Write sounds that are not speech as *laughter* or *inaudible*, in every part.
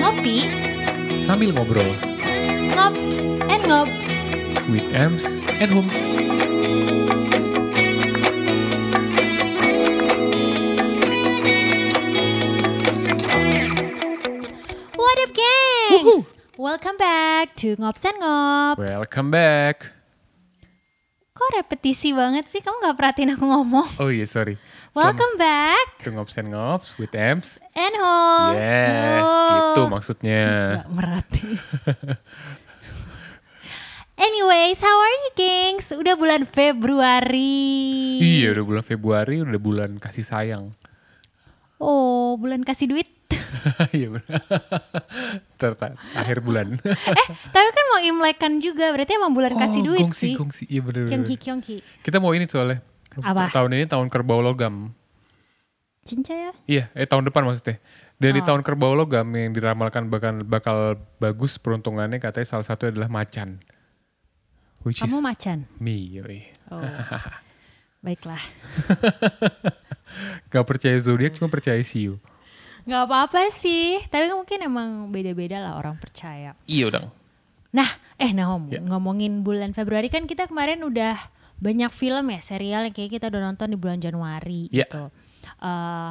Ngopi, Sambil ngobrol ngops, and ngops. with Ems and Hums. To Ngops and Ngops. Welcome back. Kok repetisi banget sih? Kamu gak perhatiin aku ngomong? Oh iya sorry. Welcome back to Ngops and Ngops with Ems. and host. Yes, Oh. gitu maksudnya. *laughs* Gak merhati. Anyways, how are you, gengs? Udah bulan Februari. Iya udah bulan Februari, udah bulan kasih sayang. Oh, bulan kasih duit. *laughs* Iya benar. *laughs* Akhir bulan. *laughs* eh, tapi kan mau imlekan juga. Berarti emang bulan kasih Oh, duit gongsi, sih. Gongsi, iya bener, Kyongki, kyongki. Kita mau ini soalnya. Apa? Tahun ini tahun kerbau logam. Cinca ya? Iya, eh tahun depan maksudnya. Dan di Oh. tahun kerbau logam yang diramalkan bakal bakal bagus peruntungannya katanya salah satu adalah macan. Which Kamu is macan. me, yoi. Oh. Baiklah. Gak percaya zodiak cuma percaya siu. Gak apa-apa sih. Tapi mungkin emang beda-beda lah orang percaya. Iya dong. Nah, eh Nahom, Ya. ngomongin bulan Februari kan kita kemarin udah banyak film ya, serial yang kayak kita udah nonton di bulan Januari Ya. gitu. Eh,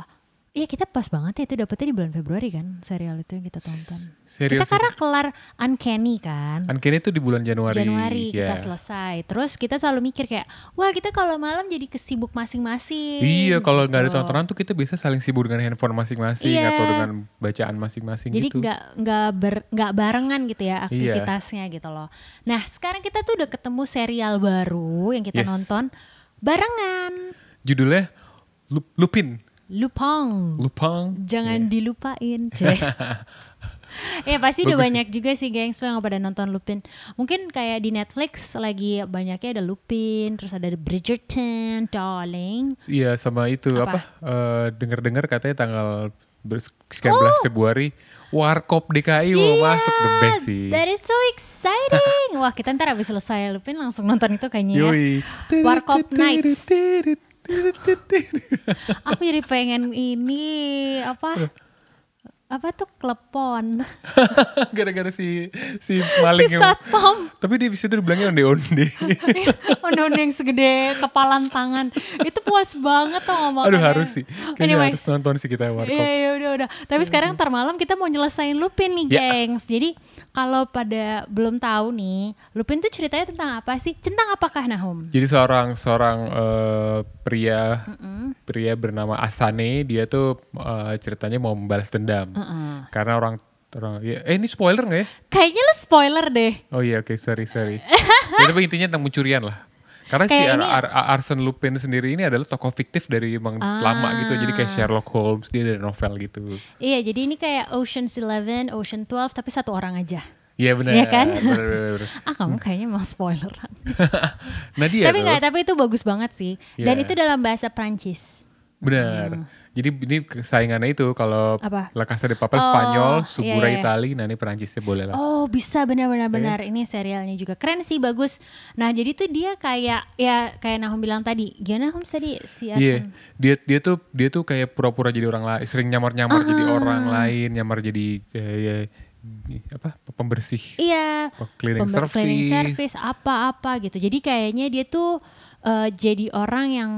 Iya kita pas banget ya itu dapetnya di bulan Februari kan serial itu yang kita tonton. Serial kita karena kelar Uncanny kan. Uncanny itu di bulan Januari. Januari kita ya. selesai. Terus kita selalu mikir kayak, wah kita kalau malam jadi kesibuk masing-masing. Iya, kalau nggak ada gitu. tontonan tuh kita biasa saling sibuk dengan handphone masing-masing Iya. atau dengan bacaan masing-masing Jadi gitu. nggak nggak ber- nggak barengan gitu ya aktivitasnya gitu loh. Nah sekarang kita tuh udah ketemu serial baru yang kita Yes. nonton barengan. Judulnya Lup- Lupin. Lupang. Lupang. Jangan dilupain, cek. *laughs* ya pasti udah Bagus banyak juga sih gengs tuh yang pada nonton Lupin. Mungkin kayak di Netflix lagi banyaknya ada Lupin, terus ada Bridgerton, Darling. Iya sama itu Apa? apa? eh, dengar-dengar katanya tanggal sekian belas Februari Warkop DKI mau masuk the best sih. Oh! Iya, That is so exciting. *laughs* Wah kita ntar abis selesai Lupin langsung nonton itu kayaknya ya. Warkop Nights. Aku jadi pengen ini apa? Apa tuh klepon? *laughs* Gara-gara si si si maling yang satpam. Tapi dia bisa tuh dibilangnya onde-onde. Ondon *laughs* yang segede kepalan tangan. Itu puas banget tuh ngomongnya. Aduh harus sih. Kayaknya Anyways. harus nonton sih kita Warkop. Iya, iya, udah, udah. Tapi sekarang ntar malam kita mau nyelesain Lupin nih, Ya. gengs. Jadi kalau pada belum tahu nih, Lupin tuh ceritanya tentang apa sih? Tentang apakah Nahum? Jadi seorang seorang eh, pria pria bernama Asane dia tuh eh, ceritanya mau membalas dendam Heeh. karena orang orang ya, eh ini spoiler nggak ya? Kayaknya lu spoiler deh. Oh iya oke sorry sorry. *laughs* ya, tapi intinya tentang pencurian lah. Karena si Kayak Ar- ini- Ar- Ar- Arsene Lupin sendiri ini adalah tokoh fiktif dari emang Ah. lama gitu. Jadi kayak Sherlock Holmes dia ada novel gitu. Iya, jadi ini kayak Ocean's Eleven, Ocean 12, tapi satu orang aja. Iya benar. Iya kan? benar, benar, benar. *laughs* Ah, kamu kayaknya mau spoileran. *laughs* Nah dia tapi enggak, tapi itu bagus banget sih. Dan Iya. itu dalam bahasa Prancis. benar. Jadi ini saingannya itu kalau? La Casa de Papel Oh, Spanyol, iya, Subura iya. Itali, nah ini Perancisnya boleh lah. Oh bisa benar-benar benar ini serialnya juga keren sih bagus. Nah jadi tuh dia kayak ya kayak Nahum bilang tadi, gimana Nahum tadi si Iya, Arsene? dia dia tuh dia tuh kayak pura-pura jadi orang lain, sering nyamar-nyamar jadi Ah. orang lain, nyamar jadi eh, ya, apa pembersih, Iya. Cleaning pember- service. cleaning service apa-apa gitu. Jadi kayaknya dia tuh eh, jadi orang yang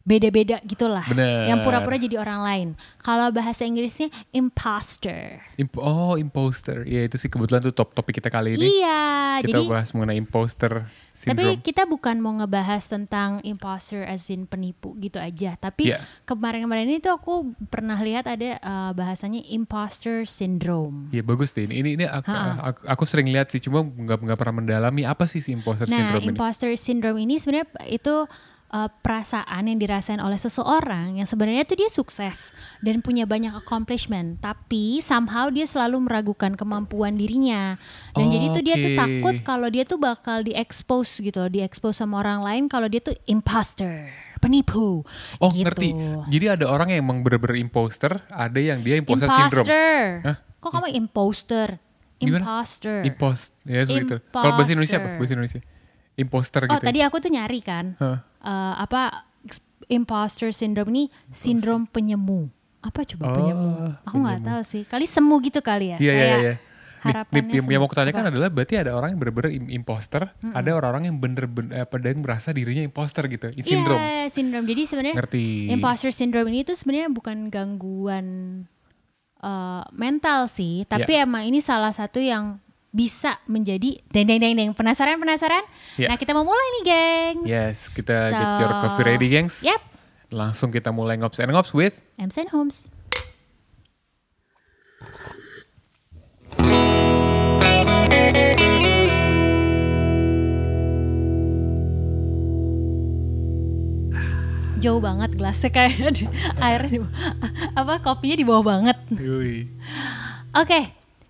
beda-beda gitulah. Bener. Yang pura-pura jadi orang lain. Kalau bahasa Inggrisnya imposter. Imp- oh imposter, ya itu sih kebetulan tuh top topik kita kali ini. Iya, kita jadi bahas mengenai imposter Tapi syndrome. kita bukan mau ngebahas tentang imposter as in penipu gitu aja. Tapi Iya. kemarin-kemarin ini tuh aku pernah lihat ada uh, bahasanya imposter syndrome. Iya bagus deh. Ini ini, ini aku, aku, aku sering lihat sih, cuma nggak nggak pernah mendalami apa sih si imposter Nah, syndrome ini. imposter syndrome ini sebenarnya itu uh, perasaan yang dirasain oleh seseorang yang sebenarnya tuh dia sukses dan punya banyak accomplishment, tapi somehow dia selalu meragukan kemampuan dirinya. Dan jadi tuh dia tuh takut kalau dia tuh bakal diekspos gitu, loh, diekspos sama orang lain kalau dia tuh imposter, penipu. Oh gitu. ngerti. Jadi ada orang yang emang bener-bener imposter, ada yang dia imposter syndrome. Imposter. Hah? Kok kamu imposter? Gimana? Imposter. Impost, ya itu. Kalau bahasa Indonesia apa? Imposter. Bahasa Indonesia. Imposter Oh gitu. tadi aku tuh nyari kan Hah. eh, apa imposter syndrome ini sindrom penyemu. Apa coba Oh, penyemu? Aku nggak tahu sih. Kali semu gitu kali ya. Iya iya iya. Nih, Harapannya yang, mau kutanyakan adalah berarti ada orang yang bener-bener im- imposter, ada orang-orang yang bener-bener apa yang merasa dirinya imposter gitu, sindrom. Iya, sindrom. Jadi sebenarnya Ngerti. imposter syndrome ini tuh sebenarnya bukan gangguan eh, mental sih, tapi Iya. emang ini salah satu yang bisa menjadi deng deng deng deng penasaran penasaran. Iya. Nah kita mau mulai nih, gengs. Yes, kita get So, your coffee ready, gengs. Yep. Langsung kita mulai ngops and ngops with Ems and Homes. Jauh banget gelasnya kayak bawah- *laughs* apa kopinya di bawah banget. Oke,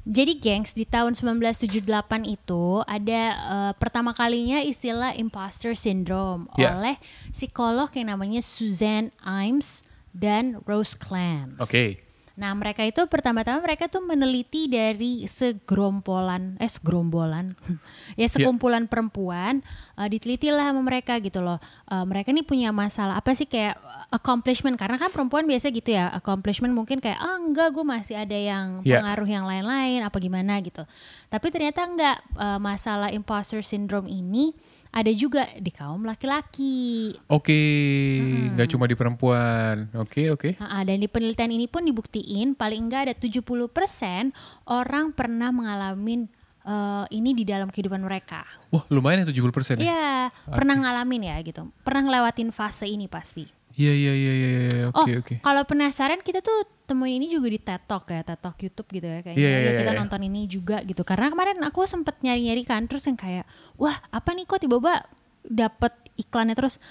jadi gengs di tahun 1978 itu ada eh, pertama kalinya istilah imposter syndrome Ya. oleh psikolog yang namanya Suzanne Imes dan Rose Clance. Oke. Nah mereka itu pertama-tama mereka tuh meneliti dari segerombolan, eh segerombolan, *laughs* ya sekumpulan perempuan, uh, diteliti lah sama mereka gitu loh. Uh, mereka ini punya masalah apa sih kayak accomplishment karena kan perempuan biasa gitu ya accomplishment mungkin kayak ah enggak gue masih ada yang Ya. pengaruh yang lain-lain apa gimana gitu. Tapi ternyata enggak uh, masalah imposter syndrome ini ada juga di kaum laki-laki. Oke, nggak cuma di perempuan. Oke, oke. Nah, dan di penelitian ini pun dibuktiin paling enggak ada 70% orang pernah mengalami eh, ini di dalam kehidupan mereka. Wah, lumayan ya 70% ya? Iya, pernah ngalamin ya gitu. Pernah ngelewatin fase ini pasti. Iya, iya, iya, iya, iya. Oh, Oke, oke. kalau penasaran kita tuh temuin ini juga di TED Talk ya, TED Talk YouTube gitu ya kayaknya. Iya, Ya, iya, kita iya. nonton ini juga gitu. Karena kemarin aku sempet nyari-nyari kan, terus yang kayak, wah apa nih kok tiba-tiba dapet iklannya terus.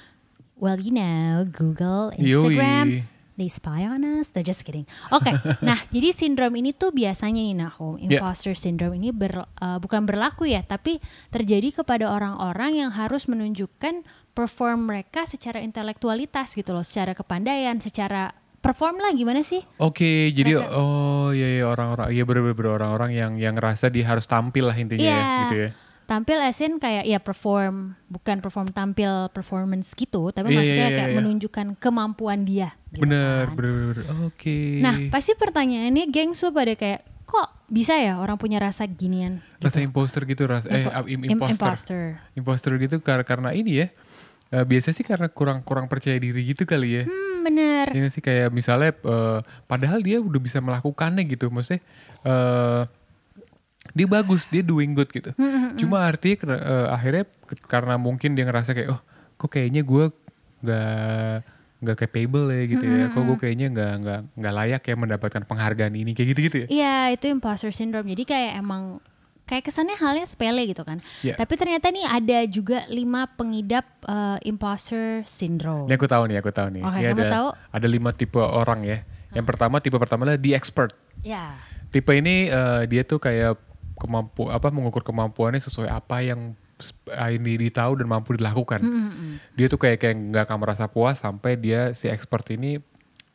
Well, you know, Google, Instagram, Yoi. they spy on us. No, just kidding. Oke, *laughs* nah jadi sindrom ini tuh biasanya nih Nahum, Yeah. imposter syndrome ini ber- uh, bukan berlaku ya, tapi terjadi kepada orang-orang yang harus menunjukkan perform mereka secara intelektualitas gitu loh, secara kepandaian, secara perform lah gimana sih? Oke, jadi Mereka- oh iya iya orang-orang iya bener-bener orang-orang yang yang ngerasa dia harus tampil lah intinya ya, Iya. gitu ya. Tampil asin kayak ya perform, bukan perform tampil performance gitu, tapi Iya, maksudnya iya, kayak iya. menunjukkan kemampuan dia. gitu Bener, kan. bener, bener. Oke. Nah, pasti pertanyaannya geng lu pada kayak kok bisa ya orang punya rasa ginian? rasa imposter gitu, rasa eh Impo- im- im- imposter. imposter. Imposter gitu kar- karena ini ya. Eh, biasa sih karena kurang kurang percaya diri gitu kali ya. Hmm, bener. Ini sih kayak misalnya eh, padahal dia udah bisa melakukannya gitu, maksudnya eh dia bagus, dia doing good gitu. Hmm, Cuma artinya eh, akhirnya karena mungkin dia ngerasa kayak oh kok kayaknya gue nggak nggak capable ya gitu ya, kok gue kayaknya nggak nggak nggak layak ya mendapatkan penghargaan ini kayak gitu gitu ya. Iya, itu imposter syndrome. Jadi kayak emang kayak kesannya halnya sepele gitu kan. Iya. Tapi ternyata nih ada juga lima pengidap eh, imposter syndrome. Ini aku tahu nih, aku tahu nih. Kamu ada tahu? ada lima tipe orang ya. Yang pertama tipe pertama adalah the expert. Ya. Tipe ini eh, dia tuh kayak kemampu apa mengukur kemampuannya sesuai apa yang ah, ini dia tahu dan mampu dilakukan. Hmm, Dia tuh kayak kayak nggak akan merasa puas sampai dia si expert ini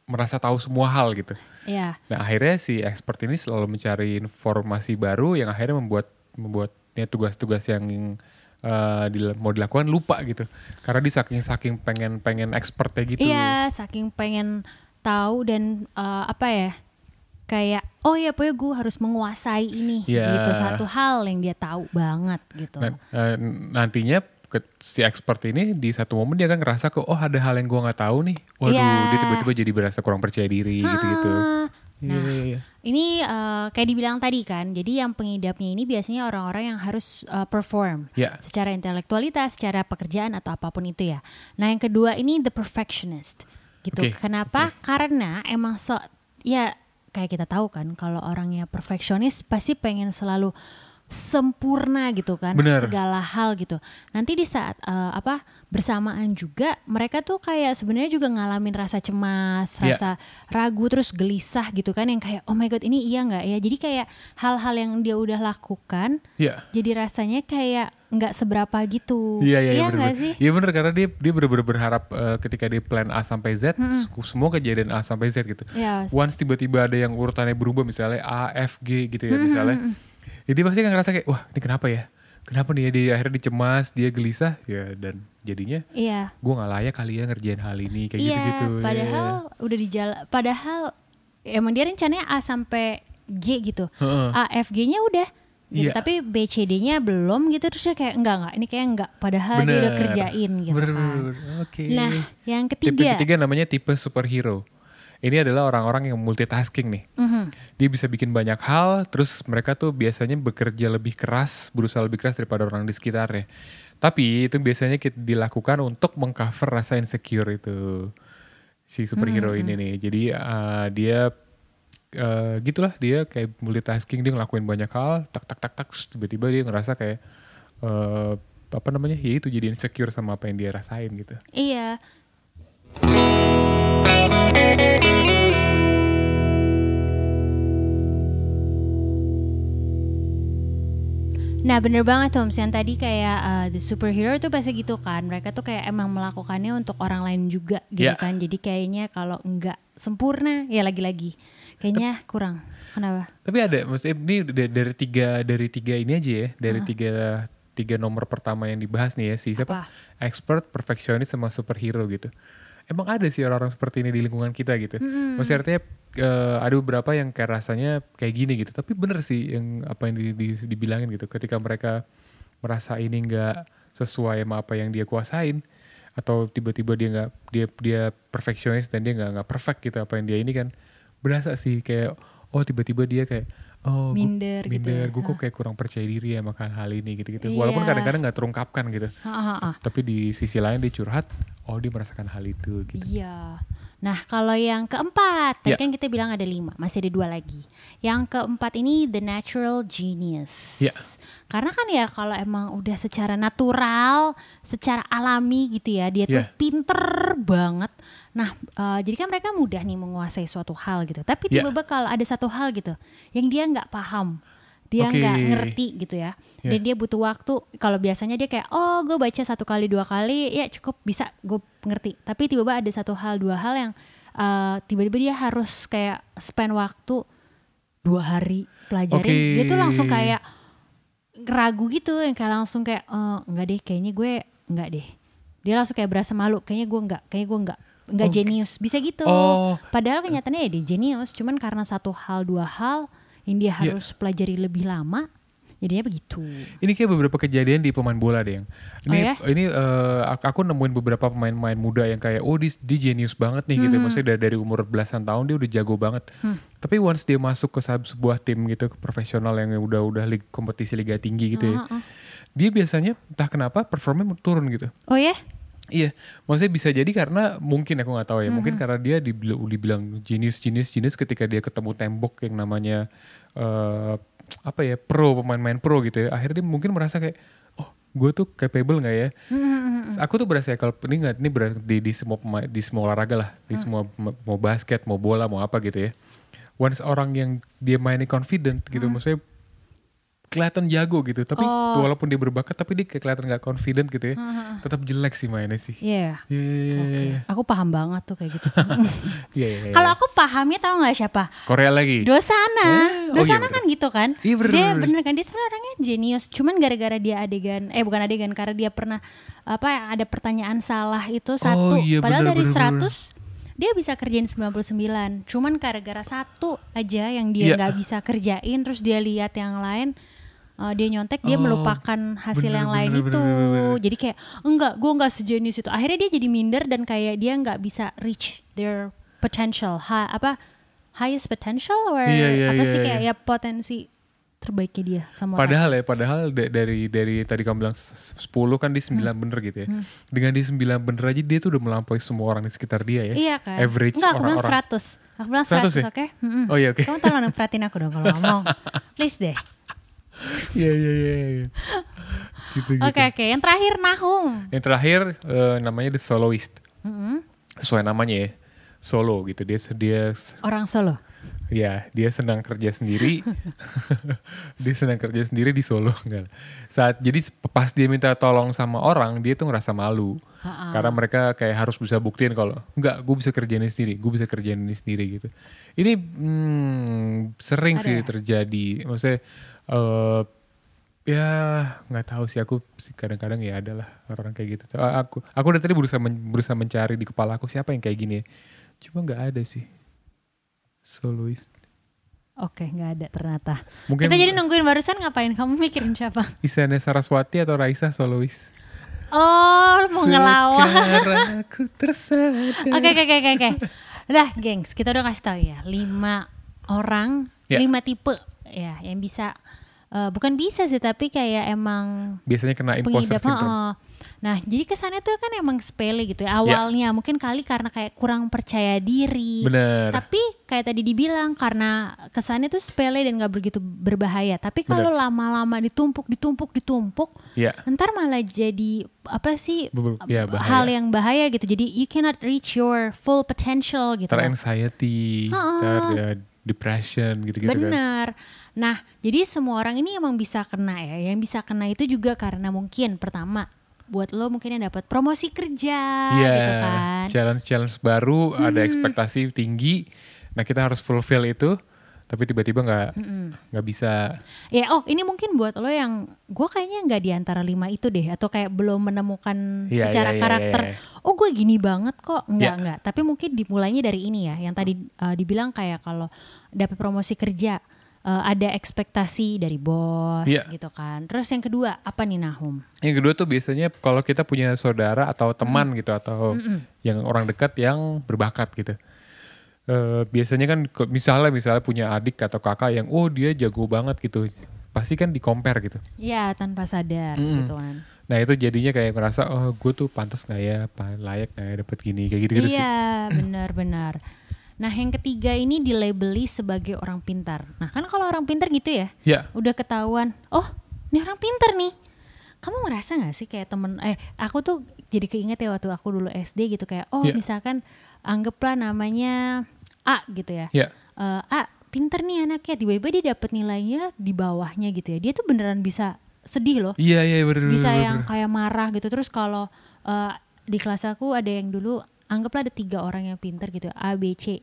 merasa tahu semua hal gitu. Iya. Nah akhirnya si expert ini selalu mencari informasi baru yang akhirnya membuat membuatnya tugas-tugas yang eh, dil- mau dilakukan lupa gitu. Karena dia saking saking pengen pengen expertnya gitu. Iya, saking pengen tahu dan eh, apa ya? Kayak oh ya pokoknya gue harus menguasai ini Iya. gitu satu hal yang dia tahu banget gitu. Nah, eh, nantinya si expert ini di satu momen dia kan ngerasa kok oh ada hal yang gua nggak tahu nih. Waduh, Iya. dia tiba-tiba jadi berasa kurang percaya diri gitu-gitu. Iya, Nah, iya, iya. ini eh, kayak dibilang tadi kan, jadi yang pengidapnya ini biasanya orang-orang yang harus eh, perform Ya. secara intelektualitas, secara pekerjaan atau apa pun itu ya. Nah yang kedua ini the perfectionist, gitu. Oke, Kenapa? Karena emang se- ya kayak kita tahu kan, kalau orangnya perfeksionis pasti pengen selalu sempurna gitu kan Bener. segala hal gitu. Nanti di saat eh, apa bersamaan juga mereka tuh kayak sebenarnya juga ngalamin rasa cemas, Iya. rasa ragu terus gelisah gitu kan yang kayak oh my god ini iya nggak ya. Jadi kayak hal-hal yang dia udah lakukan Iya. jadi rasanya kayak nggak seberapa gitu. Iya iya iya nggak bener, sih? Iya bener karena dia dia bener-bener berharap eh, ketika dia plan A sampai Z semua kejadian A sampai Z gitu. Iya. Once tiba-tiba ada yang urutannya berubah misalnya A F G gitu ya misalnya. Jadi pasti kan ngerasa kayak wah ini kenapa ya? Kenapa nih ya dia akhirnya dicemas, dia gelisah ya dan jadinya Iya. gue nggak layak kali ya ngerjain hal ini kayak Iya, gitu-gitu. ya. padahal udah di jalan padahal emang dia rencananya A sampai G gitu. Heeh. A F G-nya udah gitu, Iya. tapi B C D-nya belum gitu terus dia kayak enggak enggak ini kayak enggak padahal dia udah kerjain gitu Bener, kan. bener, bener. Oke. Nah, yang Tipe ketiga. ketiga namanya tipe superhero. Ini adalah orang-orang yang multitasking nih. Mhm. Dia bisa bikin banyak hal, terus mereka tuh biasanya bekerja lebih keras, berusaha lebih keras daripada orang di sekitarnya. Tapi itu biasanya kita dilakukan untuk mengcover rasa insecure itu si superhero ini nih. Jadi uh, dia uh, gitulah dia kayak multitasking dia ngelakuin banyak hal, tak tak tak tak, tiba-tiba dia ngerasa kayak uh, apa namanya? Ya itu jadi insecure sama apa yang dia rasain gitu. Iya. Nah bener banget tuh yang tadi kayak uh, the superhero tuh pasti gitu kan Mereka tuh kayak emang melakukannya untuk orang lain juga gitu Ya. kan Jadi kayaknya kalau enggak sempurna ya lagi-lagi Kayaknya kurang Kenapa? Tapi ada, maksudnya ini da- dari tiga dari tiga ini aja ya, dari tiga tiga nomor pertama yang dibahas nih ya si siapa? Apa? Expert, perfeksionis sama superhero gitu. Emang ada sih orang-orang seperti ini di lingkungan kita gitu. Maksudnya artinya eh, ada beberapa yang kayak rasanya kayak gini gitu. Tapi bener sih yang apa yang di, di- dibilangin gitu. Ketika mereka merasa ini nggak sesuai sama apa yang dia kuasain atau tiba-tiba dia nggak dia dia perfeksionis dan dia nggak nggak perfect gitu apa yang dia ini kan berasa sih kayak oh tiba-tiba dia kayak oh Minder gitu minder ya. gue kok kayak kurang percaya diri ya makan hal ini gitu-gitu Iya. walaupun kadang-kadang nggak terungkapkan gitu Ah, ah, ah. tapi di sisi lain dia curhat oh dia merasakan hal itu gitu Iya. Nah kalau yang keempat, tadi Ya. kan kita bilang ada lima, masih ada dua lagi. Yang keempat ini the natural genius. Ya. Karena kan ya kalau emang udah secara natural, secara alami gitu ya, dia tuh Ya. pinter banget. Nah eh, jadi kan mereka mudah nih menguasai suatu hal gitu. Tapi tiba-tiba kalau ada satu hal gitu, yang dia nggak paham, dia nggak ngerti gitu ya. Ya. Dan dia butuh waktu. Kalau biasanya dia kayak, oh gue baca satu kali dua kali, ya cukup bisa gue ngerti. Tapi tiba-tiba ada satu hal dua hal yang eh, tiba-tiba dia harus kayak spend waktu dua hari pelajarin. Oke. Dia tuh langsung kayak ragu gitu, yang kayak langsung kayak, eh, enggak deh, kayaknya gue enggak deh. Dia langsung kayak berasa malu, kayaknya gue enggak, kayaknya gue enggak. Enggak Oke. jenius, bisa gitu. Oh. Padahal kenyataannya ya dia jenius, cuman karena satu hal dua hal yang dia Iya. harus pelajari lebih lama, jadinya begitu. ini kayak beberapa kejadian di pemain bola deh yang ini Oh ya? ini eh, aku nemuin beberapa pemain-pemain muda yang kayak oh dia, dia genius banget nih Hmm. gitu maksudnya dari, dari umur belasan tahun dia udah jago banget tapi once dia masuk ke sebuah tim gitu ke profesional yang udah udah lig- kompetisi liga tinggi gitu ya Ah, ah. dia biasanya entah kenapa performnya turun gitu Oh ya? Iya, maksudnya bisa jadi karena mungkin aku nggak tahu ya, mungkin karena dia dibilang, genius, genius, genius ketika dia ketemu tembok yang namanya eh apa ya pro pemain-pemain pro gitu ya, akhirnya dia mungkin merasa kayak oh gue tuh capable nggak ya? Aku tuh berasa ya kalau ini nggak ini berarti di, di semua pemain- di semua olahraga lah, di semua mau basket, mau bola, mau apa gitu ya. Once orang yang dia mainnya confident gitu, maksudnya kelihatan jago gitu, tapi Oh. walaupun dia berbakat tapi dia kelihatan nggak confident gitu ya, tetap jelek sih mainnya sih. Iya. Iya, iya, iya, iya. Aku paham banget tuh kayak gitu. *laughs* Iya, iya, iya. Kalau aku pahamnya tahu nggak siapa? Korea lagi. Dosana. Eh, oh iya, Dosana bener. kan gitu kan. Iya, bener, dia bener. bener kan dia sebenarnya orangnya jenius. Cuman gara-gara dia adegan eh bukan adegan karena dia pernah apa ada pertanyaan salah itu satu. iya, Padahal bener, dari bener, 100 dia bisa kerjain 99. Cuman gara-gara satu aja yang dia Iya. nggak bisa kerjain terus dia lihat yang lain eh, dia nyontek dia Oh, melupakan hasil bener, yang lain bener, itu. bener, bener, bener. Jadi kayak enggak, gue enggak sejenius itu. Akhirnya dia jadi minder dan kayak dia nggak bisa reach their potential, ha, apa highest potential or Iya, iya, apa iya, sih iya. kayak ya potensi terbaiknya dia sama orang. Padahal ya, padahal da- dari dari tadi kamu bilang s- 10 kan di 9 Hmm. bener gitu ya. Dengan di 9 bener aja dia tuh udah melampaui semua orang di sekitar dia ya. Iya kan? Average Enggak, aku bilang orang-orang. 100. Aku bilang 100 100, ya? oke? Mm-mm. Oh iya, oke. Kamu tolong perhatiin aku dong kalau ngomong. *laughs* Please deh. Iya iya iya. iya. Gitu gitu. Oke oke, yang terakhir Nahum. Yang terakhir eh, namanya The Soloist. Mm-mm. Sesuai namanya ya. Solo gitu. Dia dia Orang Solo. ya dia senang kerja sendiri. *laughs* dia senang kerja sendiri di Solo enggak. Saat jadi pas dia minta tolong sama orang, dia tuh ngerasa malu. Ha-ha. Karena mereka kayak harus bisa buktiin kalau enggak, gue bisa kerjain ini sendiri, gue bisa kerjain ini sendiri gitu. Ini hmm, sering Ada sih ya? terjadi. Maksudnya eh ya nggak tahu sih aku kadang-kadang ya adalah orang kayak gitu. Ah, Aku aku dari tadi berusaha men- berusaha mencari di kepala aku siapa yang kayak gini ya. Cuma nggak ada sih. Soloist. Oke, nggak ada ternyata. Mungkin Kita jadi nungguin barusan ngapain? Kamu mikirin siapa? Isyana Saraswati atau Raisa soloist. Oh, lu mau ngelawak. Sekarang aku tersadar. Oke oke oke oke. Udah, gengs, kita udah kasih tahu ya lima orang, Ya. lima tipe ya yang bisa eh, bukan bisa sih tapi kayak emang Biasanya kena imposter syndrome. heeh. Nah, jadi kesannya tuh kan emang sepele gitu ya awalnya. Mungkin kali karena kayak kurang percaya diri. Bener. Tapi kayak tadi dibilang karena kesannya tuh sepele dan gak begitu berbahaya. Tapi kalau lama-lama ditumpuk, ditumpuk, ditumpuk, Ya. ntar malah jadi apa sih Be- ya, bahaya. hal yang bahaya gitu. Jadi you cannot reach your full potential gitu. Ter loh. anxiety, ter ya, depression gitu-gitu kan. Bener. Nah, jadi semua orang ini emang bisa kena ya. Yang bisa kena itu juga karena mungkin pertama buat lo mungkin yang dapat promosi kerja Iya, gitu kan. challenge-challenge baru, ada ekspektasi tinggi. Nah kita harus fulfill itu, tapi tiba-tiba nggak nggak bisa. Ya, oh ini mungkin buat lo yang gue kayaknya nggak di antara lima itu deh, atau kayak belum menemukan Iya, secara iya, iya, karakter. iya, Oh gue gini banget kok, enggak Iya. enggak. Tapi mungkin dimulainya dari ini ya, yang tadi uh, dibilang kayak kalau dapat promosi kerja uh, ada ekspektasi dari bos Iya. gitu kan. Terus yang kedua apa nih Nahum? Yang kedua tuh biasanya kalau kita punya saudara atau teman gitu atau yang orang dekat yang berbakat gitu. Eh, biasanya kan misalnya misalnya punya adik atau kakak yang oh dia jago banget gitu. Pasti kan di compare gitu. Ya tanpa sadar Mm-mm. gitu kan. Nah itu jadinya kayak merasa oh gue tuh pantas nggak ya, layak nggak ya dapet gini kayak gitu-gitu sih. iya benar-benar. Nah yang ketiga ini dilabeli sebagai orang pintar. Nah kan kalau orang pintar gitu ya, Ya, udah ketahuan, oh ini orang pintar nih. Kamu ngerasa gak sih kayak temen, eh aku tuh jadi keinget ya waktu aku dulu SD gitu kayak, oh Iya. misalkan anggaplah namanya A gitu ya. ya, Eh, A pinter nih anaknya, tiba-tiba dia dapet nilainya di bawahnya gitu ya. Dia tuh beneran bisa sedih loh. iya iya bener bisa bener, yang bener. kayak marah gitu terus kalau eh, di kelas aku ada yang dulu anggaplah ada tiga orang yang pinter gitu A B C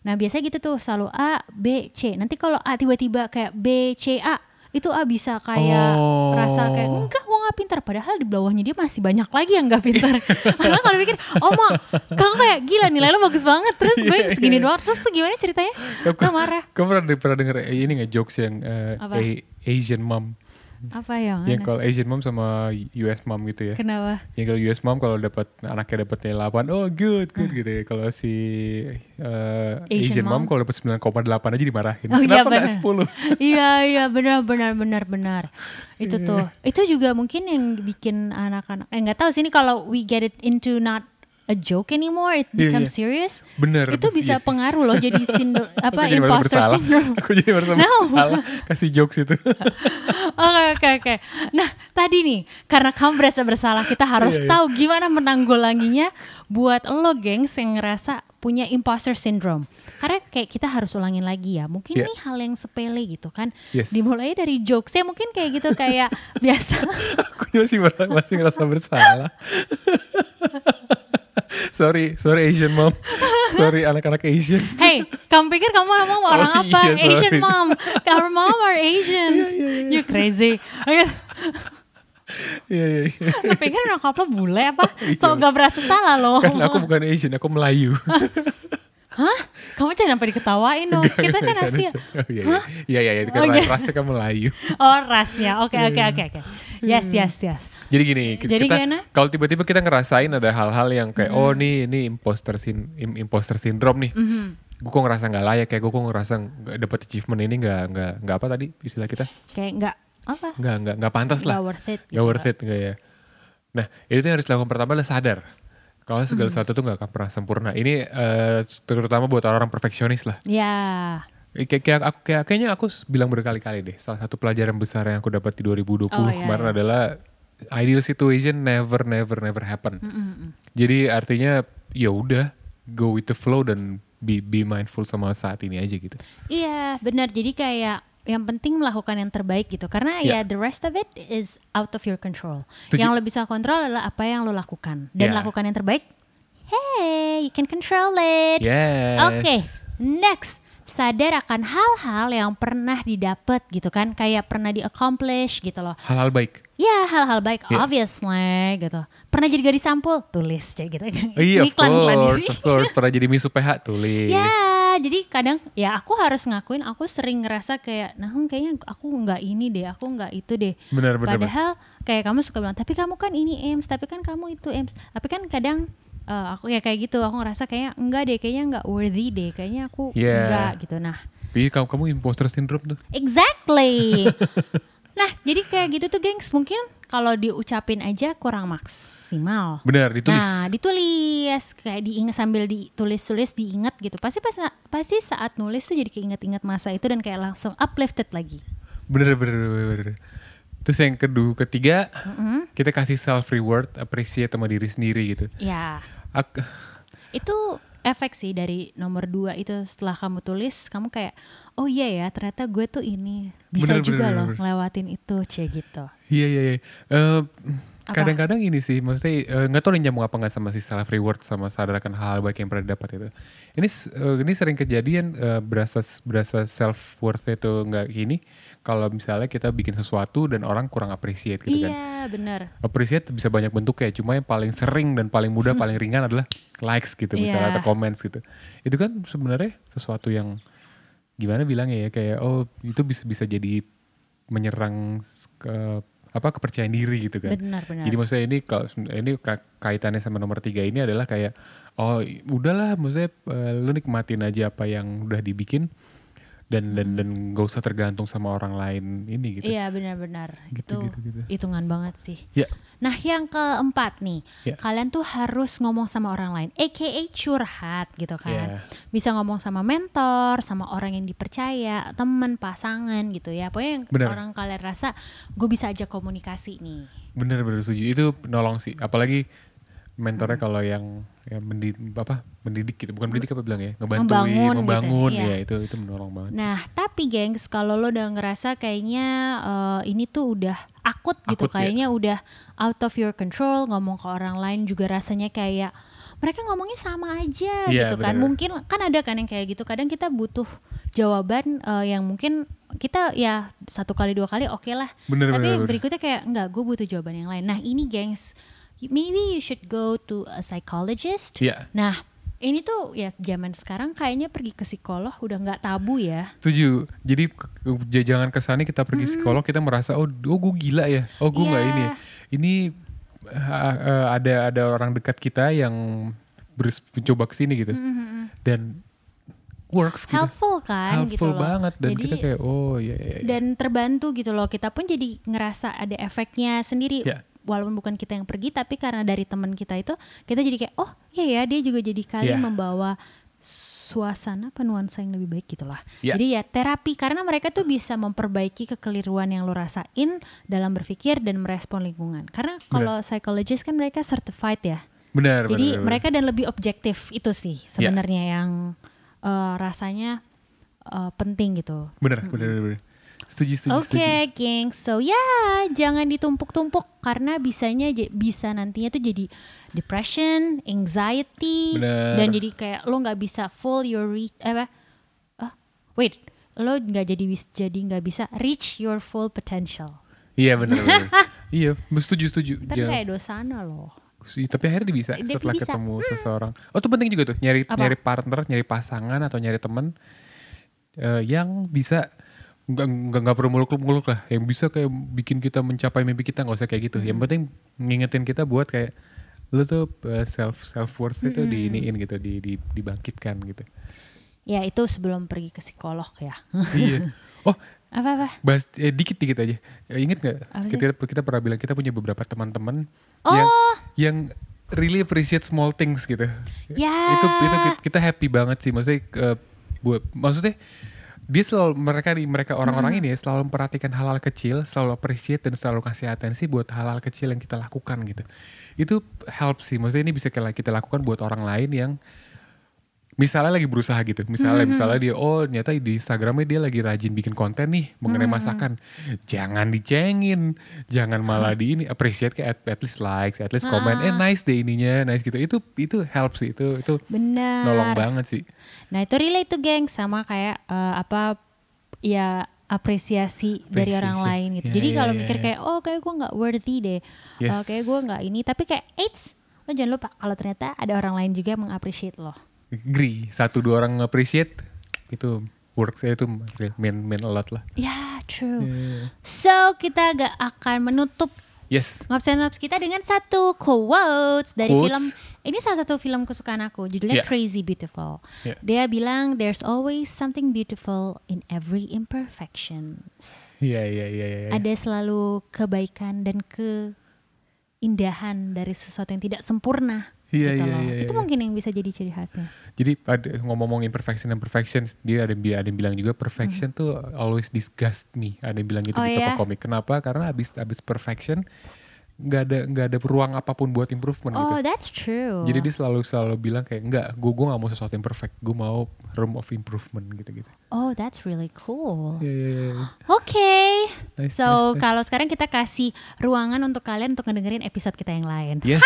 nah biasanya gitu tuh selalu A B C nanti kalau A tiba-tiba kayak B C A itu A bisa kayak Oh. rasa kayak enggak gua nggak pinter padahal di bawahnya dia masih banyak lagi yang nggak pinter *laughs* karena kalau pikir oh ma kamu kayak gila nilai lo bagus banget terus gue Iya, *laughs* segini iya. doang terus tuh gimana ceritanya Kamu- gue marah Kamu pernah, pernah denger eh, ini nggak jokes yang eh? A- Asian mom? Apa yang Yang aneh? kalau Asian mom sama US mom gitu ya. kenapa Yang kalau US mom kalau dapat anaknya dapat nilai 8, oh good, good gitu ya. Kalau si eh, Asian Asian, mom, mom? kalau dapat 9,8 aja dimarahin. Oh, iya, Kenapa nggak benar. 10? *laughs* iya iya benar benar benar benar itu Iya. tuh itu juga mungkin yang bikin anak-anak eh nggak tahu sih ini kalau we get it into not a joke anymore it Iya, becomes iya. serious Bener. itu bisa iya sih. pengaruh loh jadi *laughs* sindro, apa jadi merasa imposter bersalah. syndrome *laughs* Aku jadi merasa No. bersalah kasih jokes itu. *laughs* Oke oke oke. Nah tadi nih karena kamu berasa bersalah kita harus Iya, iya. tahu gimana menanggulanginya buat lo gengs yang ngerasa punya imposter syndrome. Karena kayak kita harus ulangin lagi ya. Mungkin Iya. ini hal yang sepele gitu kan. Yes. Dimulai dari jokesnya mungkin kayak gitu kayak biasa. Aku masih masih ngerasa bersalah. Sorry, sorry Asian mom. *laughs* Sorry anak-anak Asian. Hey, kamu pikir kamu emang orang Oh, apa? iya, sorry. Asian mom. Our mom are Asian. You crazy. Oke. Iya, iya, iya. Lu pikir anak apa bule apa? *laughs* Iya. So gak berasa salah loh. Kan aku bukan Asian, aku Melayu. *laughs* Hah? Kamu jangan sampai diketawain dong. Kita kan Asia. Oh, iya, iya. Iya, iya, iya. Kan Oh, iya. rasnya kan Melayu. Oh rasnya, oke oke oke oke. Yes yes yes. Jadi gini, Jadi kita kalau tiba-tiba kita ngerasain ada hal-hal yang kayak oh nih ini imposter sin im- imposter syndrome nih. Mhm. Gue kok ngerasa nggak layak kayak gue kok ngerasa nggak dapet achievement ini nggak nggak nggak apa tadi istilah kita Kayak nggak apa? nggak nggak nggak pantas lah Nggak worth it. nggak gitu. worth it nggak ya. Nah itu yang harus dilakukan pertama adalah sadar kalau segala Hmm. sesuatu tuh nggak akan pernah sempurna. Ini eh, terutama buat orang-orang perfeksionis lah. Ya. Eh, Kayak, kayak aku kayak kayaknya aku bilang berkali-kali deh. Salah satu pelajaran besar yang aku dapat di 2020 Oh, iya, kemarin iya. adalah ideal situation never never never happen. Mm-mm. Jadi artinya ya udah go with the flow dan be be mindful sama saat ini aja gitu. Iya, benar. Jadi kayak yang penting melakukan yang terbaik gitu. Karena Ya. ya the rest of it is out of your control. Setuju. Yang lo bisa kontrol adalah apa yang lo lakukan dan Ya. lakukan yang terbaik. Hey, you can control it. Yes. Oke, next. Sadar akan hal-hal yang pernah didapat gitu kan, kayak pernah di-accomplish gitu loh. Hal-hal baik. Ya, hal-hal baik, Ya. obviously gitu. Pernah jadi gadis sampul, tulis kayak gitu. Iya, of Iklan-iklan course, of course. Pernah jadi misu PH tulis. Ya, jadi kadang ya aku harus ngakuin aku sering ngerasa kayak, nah kayaknya aku nggak ini deh, aku nggak itu deh. Benar, benar, Padahal kayak kamu suka bilang, tapi kamu kan ini Ems, tapi kan kamu itu Ems. Tapi kan kadang eh, aku ya kayak gitu, aku ngerasa kayak enggak deh, kayaknya nggak worthy deh, kayaknya aku Yeah. enggak gitu. Nah, Tapi kamu kamu imposter syndrome tuh. exactly. *laughs* nah, jadi kayak gitu tuh, gengs. Mungkin kalau diucapin aja kurang maksimal. Benar, ditulis. Nah, ditulis kayak diingat sambil ditulis-tulis diingat gitu. Pasti pas pasti saat nulis tuh jadi keinget-inget masa itu dan kayak langsung uplifted lagi. Bener, bener, bener, bener. Terus yang kedua, ketiga, Mm-mm. kita kasih self reward, appreciate sama diri sendiri gitu. Ya, Ak- itu efek sih dari nomor dua itu setelah kamu tulis, kamu kayak oh iya ya ternyata gue tuh ini bisa Bener, juga bener, loh bener. ngelewatin itu cie gitu. Iya iya iya. Apa? Kadang-kadang ini sih, maksudnya eh, nggak tahu nih nyambung apa nggak sama si self reward sama sadar akan hal baik yang pernah dapat itu. Ini eh, ini sering kejadian eh, berasa berasa self worth itu nggak gini kalau misalnya kita bikin sesuatu dan orang kurang appreciate gitu kan. Iya benar. Appreciate bisa banyak bentuk ya, cuma yang paling sering dan paling mudah, *laughs* paling ringan adalah likes gitu misalnya Iya. atau comments gitu. Itu kan sebenarnya sesuatu yang gimana bilangnya ya kayak oh itu bisa bisa jadi menyerang ke apa kepercayaan diri gitu kan. Benar benar. Jadi maksudnya ini kalau ini ka- kaitannya sama nomor tiga ini adalah kayak oh udahlah maksudnya eh, lu nikmatin aja apa yang udah dibikin dan dan dan gak usah tergantung sama orang lain ini gitu. Iya benar-benar. Gitu, itu gitu, gitu. hitungan banget sih. Ya, Nah yang keempat nih, Ya. kalian tuh harus ngomong sama orang lain, aka curhat gitu kan. Ya. Bisa ngomong sama mentor, sama orang yang dipercaya, temen, pasangan gitu ya. Pokoknya yang Benar. orang kalian rasa gue bisa aja komunikasi nih. Bener bener setuju itu nolong sih apalagi mentornya Hmm. kalau yang ya mendidik apa mendidik gitu bukan mendidik apa bilang ya ngebantuin Membangun gitu, membangun iya. ya itu itu menolong banget sih. Nah tapi gengs kalau lo udah ngerasa kayaknya eh, ini tuh udah akut gitu, Akut, ya. kayaknya udah out of your control, ngomong ke orang lain juga rasanya kayak mereka ngomongnya sama aja Iya, gitu kan. bener. Mungkin kan ada kan yang kayak gitu. Kadang kita butuh jawaban eh, yang mungkin kita ya satu kali dua kali oke lah. Bener, Tapi bener, bener. berikutnya kayak enggak, gue butuh jawaban yang lain. Nah ini gengs, maybe you should go to a psychologist. Iya Nah ini tuh ya zaman sekarang kayaknya pergi ke psikolog udah nggak tabu ya. setuju jadi jangan kesannya kita pergi psikolog kita merasa oh oh gue gila ya oh gue nggak Iya. ini ya. ini ha- eh, ada ada orang dekat kita yang berus mencoba ke sini gitu dan works gitu helpful kan gitu helpful loh. banget dan Jadi, kita kayak oh iya iya, iya. dan terbantu gitu loh. Kita pun jadi ngerasa ada efeknya sendiri. Ya. Walaupun bukan kita yang pergi tapi karena dari teman kita itu kita jadi kayak oh iya ya dia juga jadi kali Ya. membawa suasana apa nuansa yang lebih baik gitu lah. Ya. Jadi ya terapi karena mereka tuh bisa memperbaiki kekeliruan yang lo rasain dalam berpikir dan merespon lingkungan. Karena kalau psychologist kan mereka certified ya. benar Jadi benar, benar. mereka dan lebih objektif itu sih Ya. sebenarnya yang eh, rasanya eh, penting gitu. benar benar benar, benar. Setuju setuju Oke, setuju. geng. So ya, jangan ditumpuk-tumpuk karena bisanya bisa nantinya tuh jadi depression, anxiety, Bener. dan jadi kayak lo nggak bisa full your reach apa? Ah, wait, lo nggak jadi jadi nggak bisa reach your full potential. Iya benar benar. *laughs* iya, setuju setuju. Kan Ya, kayak dosana loh. sih, tapi akhirnya bisa Dia setelah bisa. ketemu seseorang. Oh, itu penting juga tuh nyari Apa? nyari partner, nyari pasangan atau nyari teman eh, yang bisa nggak nggak nggak perlu muluk-muluk lah, yang bisa kayak bikin kita mencapai mimpi kita nggak usah kayak gitu. Yang penting ngingetin kita buat kayak lu tuh eh, self self worth itu diiniin gitu, di, di dibangkitkan gitu. Ya itu sebelum pergi ke psikolog ya. iya. *laughs* Oh, Apa-apa? bahas eh, dikit dikit aja. Eh, Ingat nggak Apa kita kita pernah bilang kita punya beberapa teman-teman Oh. yang yang really appreciate small things gitu. Ya. Itu itu ki- kita happy banget sih maksudnya eh, buat maksudnya dia selalu mereka di mereka orang-orang ini ya, selalu memperhatikan hal-hal kecil, selalu appreciate dan selalu kasih atensi buat hal-hal kecil yang kita lakukan gitu. Itu help sih. Maksudnya ini bisa kita lakukan buat orang lain yang misalnya lagi berusaha gitu. Misalnya misalnya dia oh ternyata di Instagramnya dia lagi rajin bikin konten nih mengenai masakan. Jangan dicengin, jangan malah *laughs* di ini appreciate kayak at, at least likes, at least comment. Eh nice deh ininya, nice gitu. Itu itu help sih. Itu itu Benar. nolong banget sih. Nah itu relate tuh geng sama kayak eh, apa ya apresiasi dari orang lain gitu. Ya, Jadi ya, kalau ya, mikir ya. kayak oh kayak gue nggak worthy deh, Yes. Eh, kayak gue nggak ini. Tapi kayak eits, lo jangan lupa kalau ternyata ada orang lain juga yang mengappreciate lo. Agree. Satu dua orang appreciate itu work saya itu main main a lot lah. Ya true. Yeah. So kita gak akan menutup Yes. Ngops and kita dengan satu quotes dari Quotes. film ini salah satu film kesukaan aku judulnya Yeah. Crazy Beautiful. Yeah. Dia bilang there's always something beautiful in every imperfections. Iya iya iya iya. Ada selalu kebaikan dan keindahan dari sesuatu yang tidak sempurna. Iya, gitu iya, loh. iya, Itu iya. mungkin yang bisa jadi ciri khasnya. Jadi ada ngomong-ngomong imperfection dan perfection, dia ada ada yang bilang juga perfection tuh always disgust me. Ada yang bilang gitu Oh, di toko ya? komik. Kenapa? Karena abis abis perfection nggak ada nggak ada ruang apa pun buat improvement gitu. Oh, that's true. Jadi dia selalu selalu bilang kayak enggak, gue gue nggak mau sesuatu yang perfect, gue mau room of improvement gitu-gitu. Oh, that's really cool. Iya iya iya. Oke. Nice, so, nice, nice. kalau sekarang kita kasih ruangan untuk kalian untuk ngedengerin episode kita yang lain. Yes.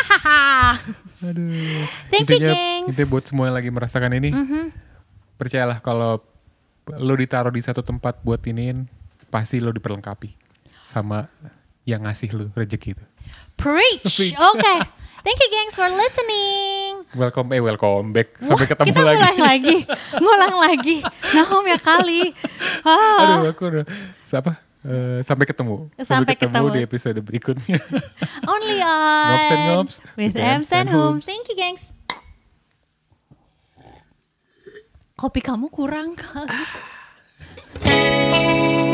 Aduh. Thank you, intinya, gengs. intinya buat semua yang lagi merasakan ini, Mhm. percayalah kalau lo ditaruh di satu tempat buat iniin, pasti lo diperlengkapi sama yang ngasih lo rezeki itu. Preach. Preach. Oke. Thank you gengs for listening. Welcome, eh welcome back. Sampai Wah, ketemu kita lagi. ngulang lagi. Ngulang lagi. Nahom ya kali. Ah. Aduh, aku udah siapa? Eh, sampai ketemu. Sampai ketemu. di episode berikutnya. *laughs* Only *laughs* on Ngops and Ngops with Ems and. Homes. Thank you gengs. Kopi kamu kurang kali. *laughs*